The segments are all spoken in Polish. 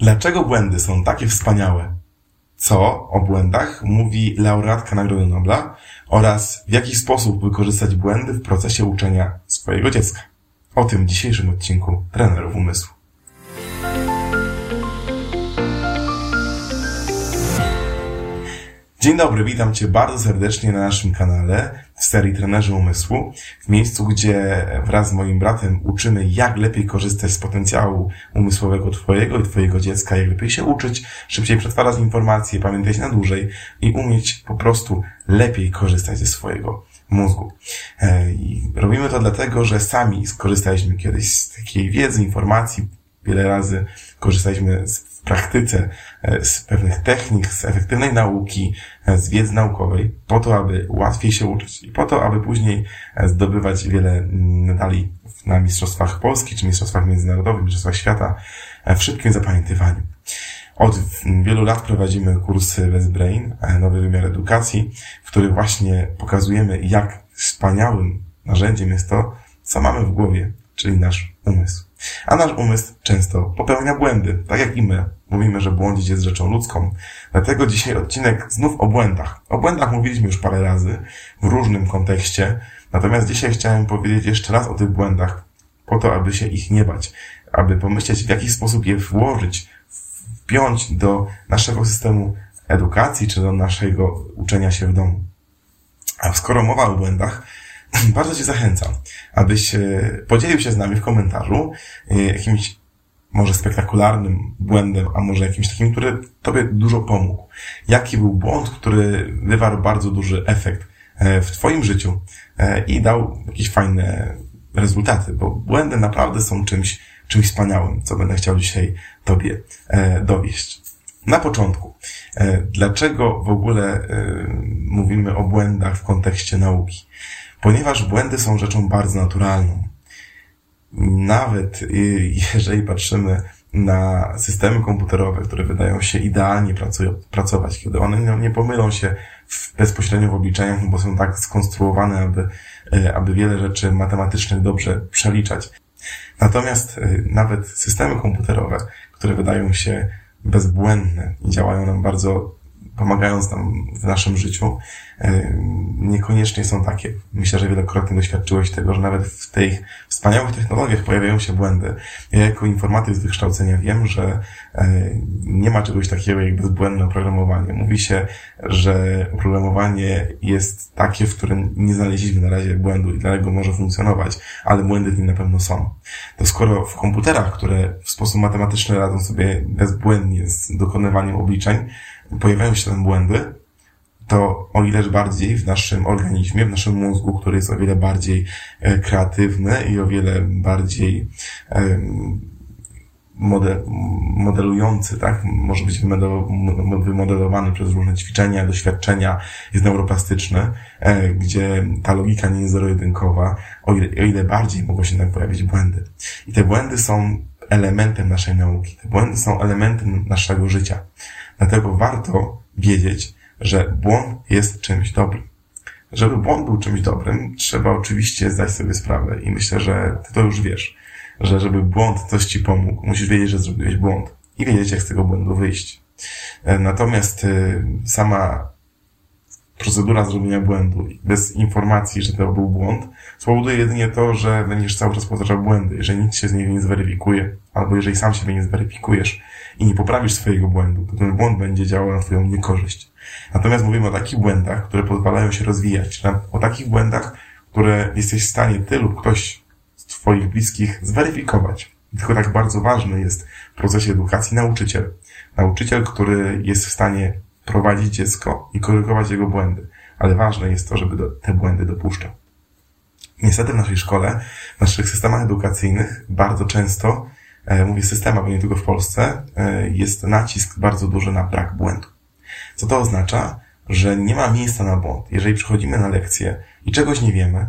Dlaczego błędy są takie wspaniałe? Co o błędach mówi laureatka Nagrody Nobla oraz w jaki sposób wykorzystać błędy w procesie uczenia swojego dziecka? O tym w dzisiejszym odcinku Trenerów Umysłu. Dzień dobry, witam Cię bardzo serdecznie na naszym kanale w serii Trenerzy Umysłu, w miejscu, gdzie wraz z moim bratem uczymy, jak lepiej korzystać z potencjału umysłowego Twojego i Twojego dziecka, jak lepiej się uczyć, szybciej przetwarzać informacje, pamiętać na dłużej i umieć po prostu lepiej korzystać ze swojego mózgu. E, I robimy to dlatego, że sami skorzystaliśmy kiedyś z takiej wiedzy, informacji, wiele razy korzystaliśmy w praktyce e, z pewnych technik, z efektywnej nauki, e, z wiedzy naukowej, po to, aby łatwiej się uczyć i po to, aby później e, zdobywać wiele medali na Mistrzostwach Polski, czy Mistrzostwach Międzynarodowych, Mistrzostwach Świata w szybkim zapamiętywaniu. Od wielu lat prowadzimy kursy West Brain, nowy wymiar edukacji, w których właśnie pokazujemy, jak wspaniałym narzędziem jest to, co mamy w głowie, czyli nasz umysł. A nasz umysł często popełnia błędy, tak jak i my. Mówimy, że błądzić jest rzeczą ludzką. Dlatego dzisiaj odcinek znów o błędach. O błędach mówiliśmy już parę razy w różnym kontekście. Natomiast dzisiaj chciałem powiedzieć jeszcze raz o tych błędach, po to, aby się ich nie bać, aby pomyśleć, w jaki sposób je włożyć, wpiąć do naszego systemu edukacji, czy do naszego uczenia się w domu. A skoro mowa o błędach, bardzo Cię zachęcam, abyś e, podzielił się z nami w komentarzu e, jakimś może spektakularnym błędem, a może jakimś takim, który Tobie dużo pomógł. Jaki był błąd, który wywarł bardzo duży efekt e, w Twoim życiu i dał jakieś fajne rezultaty, bo błędy naprawdę są czymś, czymś wspaniałym, co będę chciał dzisiaj Tobie dowieść. Na początku, dlaczego w ogóle mówimy o błędach w kontekście nauki? Ponieważ błędy są rzeczą bardzo naturalną. Nawet jeżeli patrzymy na systemy komputerowe, które wydają się idealnie pracują, pracować, kiedy one nie pomylą się w, bezpośrednio w obliczeniach, bo są tak skonstruowane, aby, e, aby wiele rzeczy matematycznych dobrze przeliczać. Natomiast e, nawet systemy komputerowe, które wydają się bezbłędne i działają nam bardzo pomagając nam w naszym życiu, niekoniecznie są takie. Myślę, że wielokrotnie doświadczyłeś tego, że nawet w tych wspaniałych technologiach pojawiają się błędy. Ja jako informatyk z wykształcenia wiem, że e, nie ma czegoś takiego jak bezbłędne oprogramowanie. Mówi się, że oprogramowanie jest takie, w którym nie znaleźliśmy na razie błędu i dlatego może funkcjonować, ale błędy w nim na pewno są. To skoro w komputerach, które w sposób matematyczny radzą sobie bezbłędnie z dokonywaniem obliczeń, pojawiają się tam błędy, to o ileż bardziej w naszym organizmie, w naszym mózgu, który jest o wiele bardziej e, kreatywny i o wiele bardziej model, modelujący, tak? Może być wymodelowany przez różne ćwiczenia, doświadczenia, jest neuroplastyczny, e, gdzie ta logika nie jest zero-jedynkowa, o ile, o ile bardziej mogą się tam pojawić błędy. I te błędy są elementem naszej nauki. Te błędy są elementem naszego życia. Dlatego warto wiedzieć, że błąd jest czymś dobrym. Żeby błąd był czymś dobrym, trzeba oczywiście zdać sobie sprawę i myślę, że ty to już wiesz, że żeby błąd coś ci pomógł, musisz wiedzieć, że zrobiłeś błąd i wiedzieć, jak z tego błędu wyjść. E, natomiast e, sama procedura zrobienia błędu bez informacji, że to był błąd, spowoduje jedynie to, że będziesz cały czas powtarzał błędy, jeżeli nikt się z nich nie zweryfikuje, albo jeżeli sam siebie nie zweryfikujesz i nie poprawisz swojego błędu, to ten błąd będzie działał na twoją niekorzyść. Natomiast mówimy o takich błędach, które pozwalają się rozwijać, o takich błędach, które jesteś w stanie ty lub ktoś z twoich bliskich zweryfikować. Tylko tak bardzo ważny jest w procesie edukacji nauczyciel. Nauczyciel, który jest w stanie prowadzić dziecko i korygować jego błędy. Ale ważne jest to, żeby te błędy dopuszczał. Niestety w naszej szkole, w naszych systemach edukacyjnych bardzo często, e, mówię systemach, bo nie tylko w Polsce, e, jest nacisk bardzo duży na brak błędu. Co to oznacza? Że nie ma miejsca na błąd. Jeżeli przychodzimy na lekcję i czegoś nie wiemy,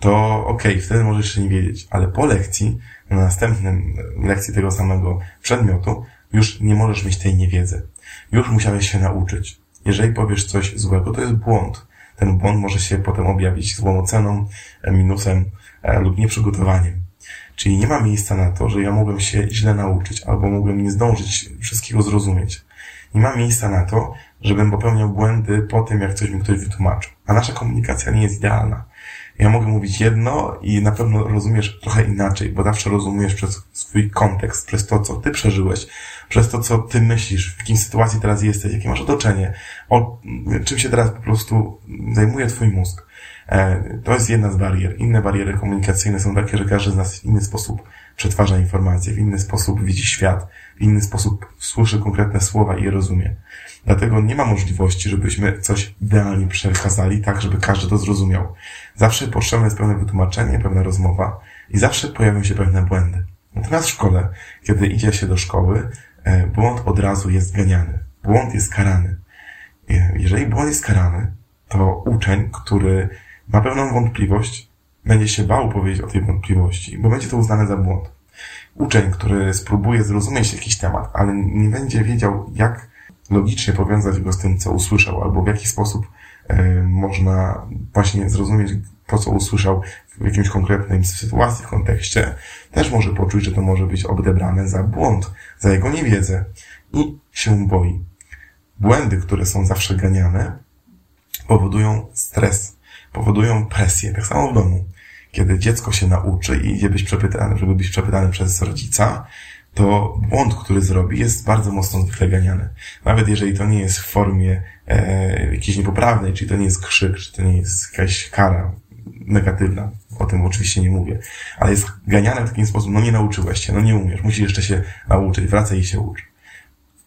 to okej, okay, wtedy możesz jeszcze nie wiedzieć, ale po lekcji, na następnym lekcji tego samego przedmiotu, już nie możesz mieć tej niewiedzy. Już musiałeś się nauczyć. Jeżeli powiesz coś złego, to jest błąd. Ten błąd może się potem objawić złą oceną, minusem e, lub nieprzygotowaniem. Czyli nie ma miejsca na to, że ja mogłem się źle nauczyć albo mogłem nie zdążyć wszystkiego zrozumieć. Nie ma miejsca na to, żebym popełniał błędy po tym, jak coś mi ktoś wytłumaczył. A nasza komunikacja nie jest idealna. Ja mogę mówić jedno i na pewno rozumiesz trochę inaczej, bo zawsze rozumiesz przez swój kontekst, przez to, co ty przeżyłeś, przez to, co ty myślisz, w jakiej sytuacji teraz jesteś, jakie masz otoczenie, o czym się teraz po prostu zajmuje twój mózg. E, to jest jedna z barier. Inne bariery komunikacyjne są takie, że każdy z nas w inny sposób przetwarza informacje, w inny sposób widzi świat, w inny sposób słyszy konkretne słowa i je rozumie. Dlatego nie ma możliwości, żebyśmy coś idealnie przekazali, tak, żeby każdy to zrozumiał. Zawsze potrzebne jest pewne wytłumaczenie, pewna rozmowa i zawsze pojawią się pewne błędy. Natomiast w szkole, kiedy idzie się do szkoły, e, błąd od razu jest ganiany. Błąd jest karany. E, jeżeli błąd jest karany, to uczeń, który ma pewną wątpliwość, będzie się bał powiedzieć o tej wątpliwości, bo będzie to uznane za błąd. Uczeń, który spróbuje zrozumieć jakiś temat, ale nie będzie wiedział, jak logicznie powiązać go z tym, co usłyszał, albo w jaki sposób e, można właśnie zrozumieć to, co usłyszał w jakimś konkretnej sytuacji, kontekście, też może poczuć, że to może być odebrane za błąd, za jego niewiedzę i się boi. Błędy, które są zawsze ganiane, powodują stres, powodują presję. Tak samo w domu. Kiedy dziecko się nauczy i idzie być przepytane, żeby być przepytany przez rodzica, to błąd, który zrobi, jest bardzo mocno zwykle ganiany. Nawet jeżeli to nie jest w formie e, jakiejś niepoprawnej, czyli to nie jest krzyk, czy to nie jest jakaś kara negatywna, o tym oczywiście nie mówię, ale jest ganiane w taki sposób, no nie nauczyłeś się, no nie umiesz, musisz jeszcze się nauczyć, wracaj i się ucz.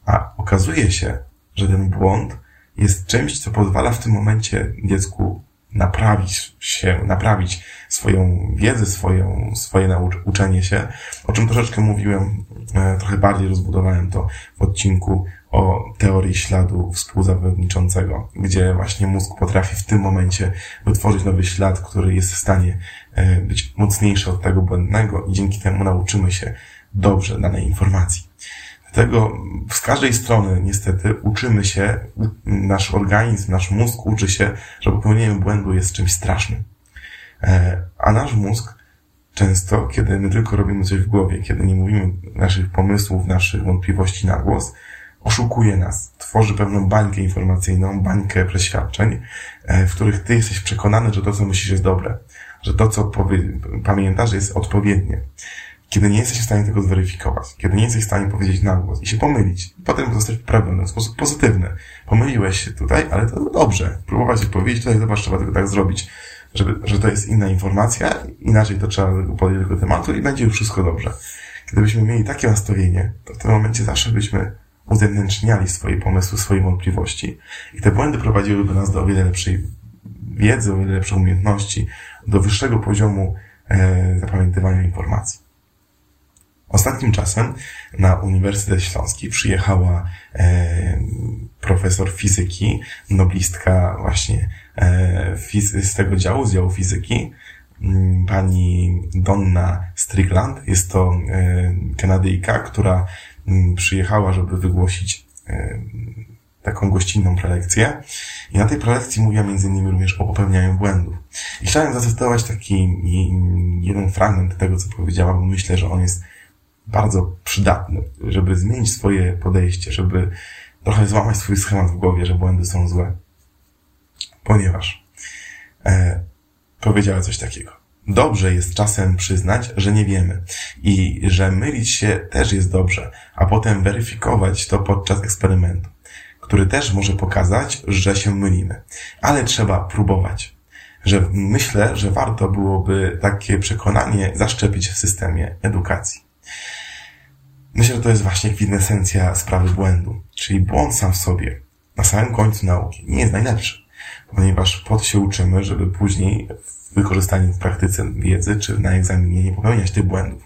A okazuje się, że ten błąd jest czymś, co pozwala w tym momencie dziecku naprawić się, naprawić swoją wiedzę, swoją, swoje naucz, uczenie się, o czym troszeczkę mówiłem, e, trochę bardziej rozbudowałem to w odcinku o teorii śladu współzawodniczącego, gdzie właśnie mózg potrafi w tym momencie wytworzyć nowy ślad, który jest w stanie e, być mocniejszy od tego błędnego i dzięki temu nauczymy się dobrze danej informacji. Dlatego z każdej strony niestety uczymy się, nasz organizm, nasz mózg uczy się, że popełnienie błędu jest czymś strasznym. E, a nasz mózg często, kiedy my tylko robimy coś w głowie, kiedy nie mówimy naszych pomysłów, naszych wątpliwości na głos, oszukuje nas, tworzy pewną bańkę informacyjną, bańkę przeświadczeń, e, w których ty jesteś przekonany, że to, co myślisz, jest dobre, że to, co pamiętasz, jest odpowiednie kiedy nie jesteś w stanie tego zweryfikować, kiedy nie jesteś w stanie powiedzieć na głos i się pomylić, potem zostać poprawiony w sposób pozytywny. Pomyliłeś się tutaj, ale to dobrze. Próbować odpowiedzieć tutaj, zobacz, trzeba tego tak zrobić, żeby, że to jest inna informacja, inaczej to trzeba podejść do tego tematu i będzie już wszystko dobrze. Gdybyśmy mieli takie nastawienie, to w tym momencie zawsze byśmy uzewnętrzniali swoje pomysły, swoje wątpliwości i te błędy prowadziłyby nas do o wiele lepszej wiedzy, o wiele lepszej umiejętności, do wyższego poziomu e, zapamiętywania informacji. Ostatnim czasem na Uniwersytet Śląski przyjechała e, profesor fizyki, noblistka właśnie e, z tego działu, z działu fizyki, mm, pani Donna Strickland. Jest to e, Kanadyjka, która m, mm, przyjechała, żeby wygłosić e, taką gościnną prelekcję. I na tej prelekcji mówiła między innymi również o popełnianiu błędów. I chciałem zacytować taki jeden fragment tego, co powiedziała, bo myślę, że on jest bardzo przydatny, żeby zmienić swoje podejście, żeby trochę złamać swój schemat w głowie, że błędy są złe. Ponieważ e, powiedziała coś takiego. Dobrze jest czasem przyznać, że nie wiemy i że mylić się też jest dobrze, a potem weryfikować to podczas eksperymentu, który też może pokazać, że się mylimy. Ale trzeba próbować. Że myślę, że warto byłoby takie przekonanie zaszczepić w systemie edukacji. Myślę, że to jest właśnie kwintesencja sprawy błędu. Czyli błąd sam w sobie, na samym końcu nauki, nie jest najlepszy. Ponieważ po to się uczymy, żeby później w wykorzystaniu w praktyce wiedzy, czy na egzaminie nie popełniać tych błędów.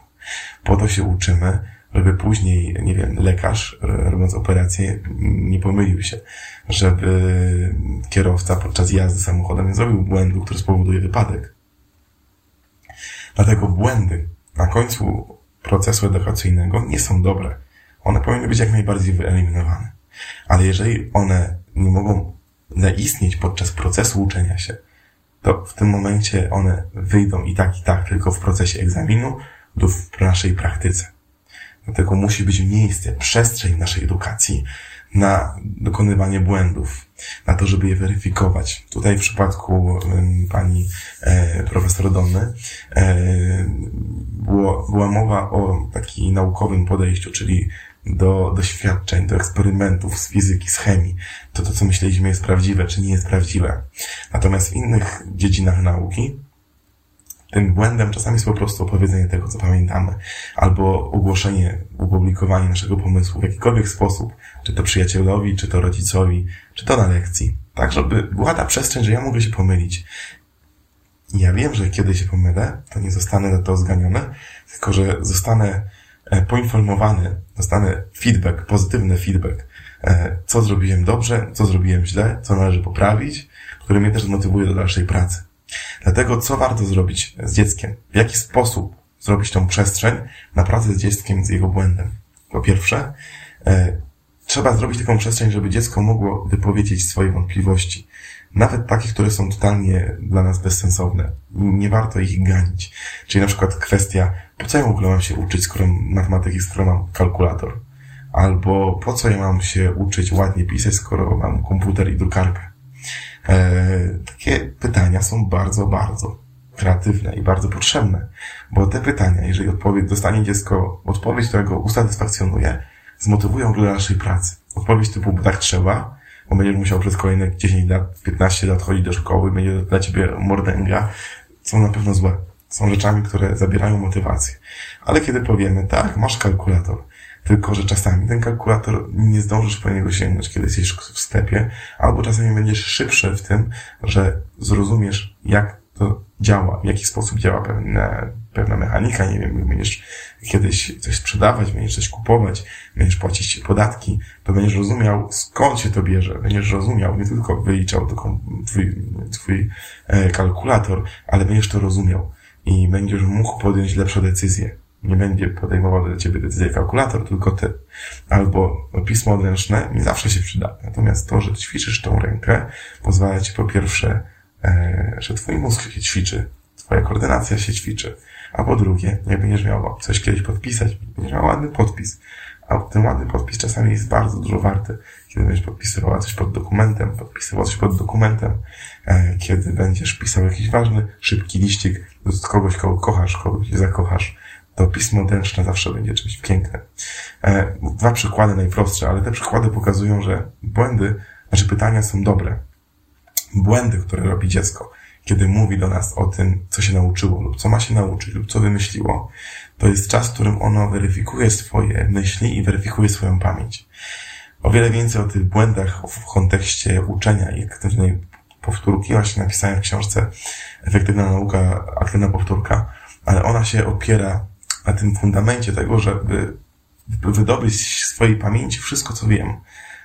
Po to się uczymy, żeby później, nie wiem, lekarz robiąc operację nie pomylił się, żeby kierowca podczas jazdy samochodem nie zrobił błędu, który spowoduje wypadek. Dlatego błędy na końcu procesu edukacyjnego nie są dobre. One powinny być jak najbardziej wyeliminowane. Ale jeżeli one nie mogą zaistnieć podczas procesu uczenia się, to w tym momencie one wyjdą i tak, i tak tylko w procesie egzaminu w naszej praktyce. Dlatego musi być miejsce, przestrzeń naszej edukacji na dokonywanie błędów, na to, żeby je weryfikować. Tutaj w przypadku pani e, profesor Donny e, było, była mowa o takim naukowym podejściu, czyli do doświadczeń, do eksperymentów z fizyki, z chemii. To to, co myśleliśmy jest prawdziwe, czy nie jest prawdziwe. Natomiast w innych dziedzinach nauki tym błędem czasami jest po prostu opowiedzenie tego, co pamiętamy, albo ogłoszenie, opublikowanie naszego pomysłu w jakikolwiek sposób, czy to przyjacielowi, czy to rodzicowi, czy to na lekcji. Tak, żeby była ta przestrzeń, że ja mogę się pomylić. Ja wiem, że kiedy się pomylę, to nie zostanę na to zganiony, tylko że zostanę e, poinformowany, dostanę feedback, pozytywny feedback, e, co zrobiłem dobrze, co zrobiłem źle, co należy poprawić, który mnie też zmotywuje do dalszej pracy. Dlatego co warto zrobić z dzieckiem? W jaki sposób zrobić tą przestrzeń na pracę z dzieckiem, z jego błędem? Po pierwsze, e, trzeba zrobić taką przestrzeń, żeby dziecko mogło wypowiedzieć swoje wątpliwości. Nawet takie, które są totalnie dla nas bezsensowne. Nie warto ich ganić. Czyli na przykład kwestia, po co ja w ogóle mam się uczyć, skoro matematyki, skoro mam kalkulator? Albo po co ja mam się uczyć ładnie pisać, skoro mam komputer i drukarkę? E, takie pytania są bardzo, bardzo kreatywne i bardzo potrzebne, bo te pytania, jeżeli odpowiedź, dostanie dziecko odpowiedź, która go usatysfakcjonuje, zmotywują go do naszej pracy. Odpowiedź typu, bo tak trzeba, bo będziesz musiał przez kolejne 10 lat, 15 lat chodzić do szkoły, będzie dla ciebie mordęga, są na pewno złe. Są rzeczami, które zabierają motywację. Ale kiedy powiemy, tak, masz kalkulator, tylko, że czasami ten kalkulator nie zdążysz po niego sięgnąć, kiedy jesteś w sklepie, albo czasami będziesz szybszy w tym, że zrozumiesz, jak to działa, w jaki sposób działa pewna, pewna mechanika, nie wiem, będziesz kiedyś coś sprzedawać, będziesz coś kupować, będziesz płacić podatki, to będziesz rozumiał, skąd się to bierze, będziesz rozumiał, nie tylko wyliczał tylko twój, twój e, kalkulator, ale będziesz to rozumiał i będziesz mógł podjąć lepsze decyzje nie będzie podejmował dla ciebie decyzji kalkulator, tylko ty. Albo pismo odręczne nie zawsze się przyda. Natomiast to, że ćwiczysz tą rękę, pozwala ci po pierwsze, e, że twój mózg się ćwiczy, twoja koordynacja się ćwiczy, a po drugie, nie będziesz miał coś kiedyś podpisać, będziesz miał ładny podpis. A ten ładny podpis czasami jest bardzo dużo warty. Kiedy będziesz podpisywała coś pod dokumentem, podpisywał coś pod dokumentem, e, kiedy będziesz pisał jakiś ważny, szybki liścik do kogoś, kogo kochasz, kogoś zakochasz, to pismo ręczne zawsze będzie czymś pięknym. E, dwa przykłady najprostsze, ale te przykłady pokazują, że błędy, znaczy pytania są dobre. Błędy, które robi dziecko, kiedy mówi do nas o tym, co się nauczyło lub co ma się nauczyć lub co wymyśliło, to jest czas, w którym ono weryfikuje swoje myśli i weryfikuje swoją pamięć. O wiele więcej o tych błędach w kontekście uczenia i aktywnej powtórki właśnie napisałem w książce Efektywna nauka, aktywna powtórka, ale ona się opiera na tym fundamencie tego, żeby wydobyć z swojej pamięci wszystko, co wiem.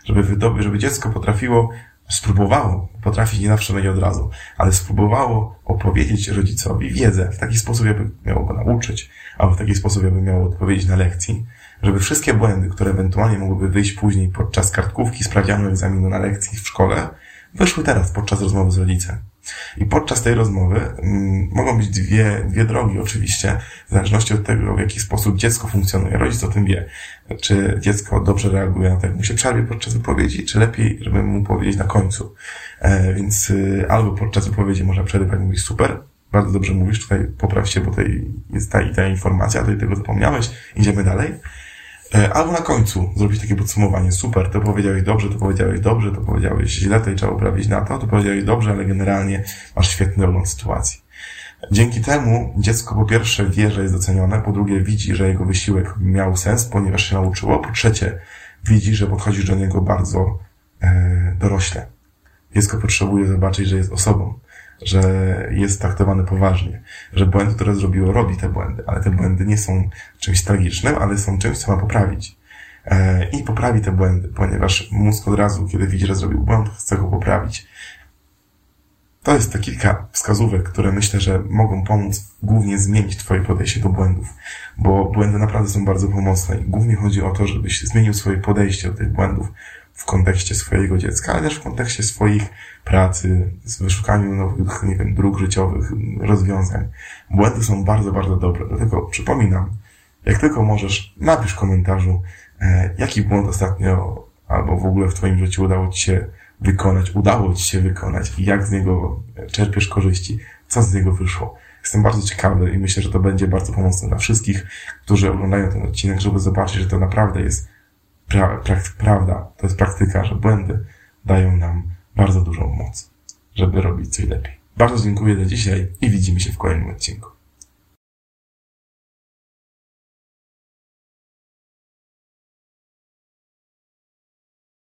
Żeby wydobyć, żeby dziecko potrafiło, spróbowało, potrafić nie zawsze będzie od razu, ale spróbowało opowiedzieć rodzicowi wiedzę w taki sposób, jakby miało go nauczyć, albo w taki sposób, jakby miało odpowiedzieć na lekcji, żeby wszystkie błędy, które ewentualnie mogłyby wyjść później podczas kartkówki, sprawdzianu egzaminu na lekcji w szkole, wyszły teraz podczas rozmowy z rodzicem. I podczas tej rozmowy mm, mogą być dwie, dwie drogi oczywiście, w zależności od tego, w jaki sposób dziecko funkcjonuje. Rodzic o tym wie. Czy dziecko dobrze reaguje na to, jak mu się przerwie podczas wypowiedzi, czy lepiej, żeby mu powiedzieć na końcu. E, więc y, albo podczas wypowiedzi można przerwać i mówić super, bardzo dobrze mówisz, tutaj popraw się, bo tutaj jest ta i ta informacja, tutaj tego zapomniałeś, idziemy dalej. E, albo na końcu zrobić takie podsumowanie. Super, to powiedziałeś dobrze, to powiedziałeś dobrze, to powiedziałeś źle, to trzeba poprawić na to, to powiedziałeś dobrze, ale generalnie masz świetny ogląd sytuacji. Dzięki temu dziecko po pierwsze wie, że jest docenione, po drugie widzi, że jego wysiłek miał sens, ponieważ się nauczyło, po trzecie widzi, że podchodzisz do niego bardzo e, dorośle. Dziecko potrzebuje zobaczyć, że jest osobą, że jest traktowany poważnie, że błędy, które zrobiło, robi te błędy, ale te błędy nie są czymś tragicznym, ale są czymś, co ma poprawić. E, I poprawi te błędy, ponieważ mózg od razu, kiedy widzi, że zrobił błąd, chce go poprawić. To jest te kilka wskazówek, które myślę, że mogą pomóc głównie zmienić Twoje podejście do błędów, bo błędy naprawdę są bardzo pomocne i głównie chodzi o to, żebyś zmienił swoje podejście do tych błędów, w kontekście swojego dziecka, ale też w kontekście swoich pracy, z wyszukaniu nowych, nie wiem, dróg życiowych, rozwiązań. Błędy są bardzo, bardzo dobre. Dlatego przypominam, jak tylko możesz, napisz w komentarzu, e, jaki błąd ostatnio albo w ogóle w Twoim życiu udało Ci się wykonać, udało Ci się wykonać i jak z niego czerpiesz korzyści, co z niego wyszło. Jestem bardzo ciekawy i myślę, że to będzie bardzo pomocne dla wszystkich, którzy oglądają ten odcinek, żeby zobaczyć, że to naprawdę jest pra pra prawda, to jest praktyka, że błędy dają nam bardzo dużą moc, żeby robić coś lepiej. Bardzo dziękuję za dzisiaj i widzimy się w kolejnym odcinku.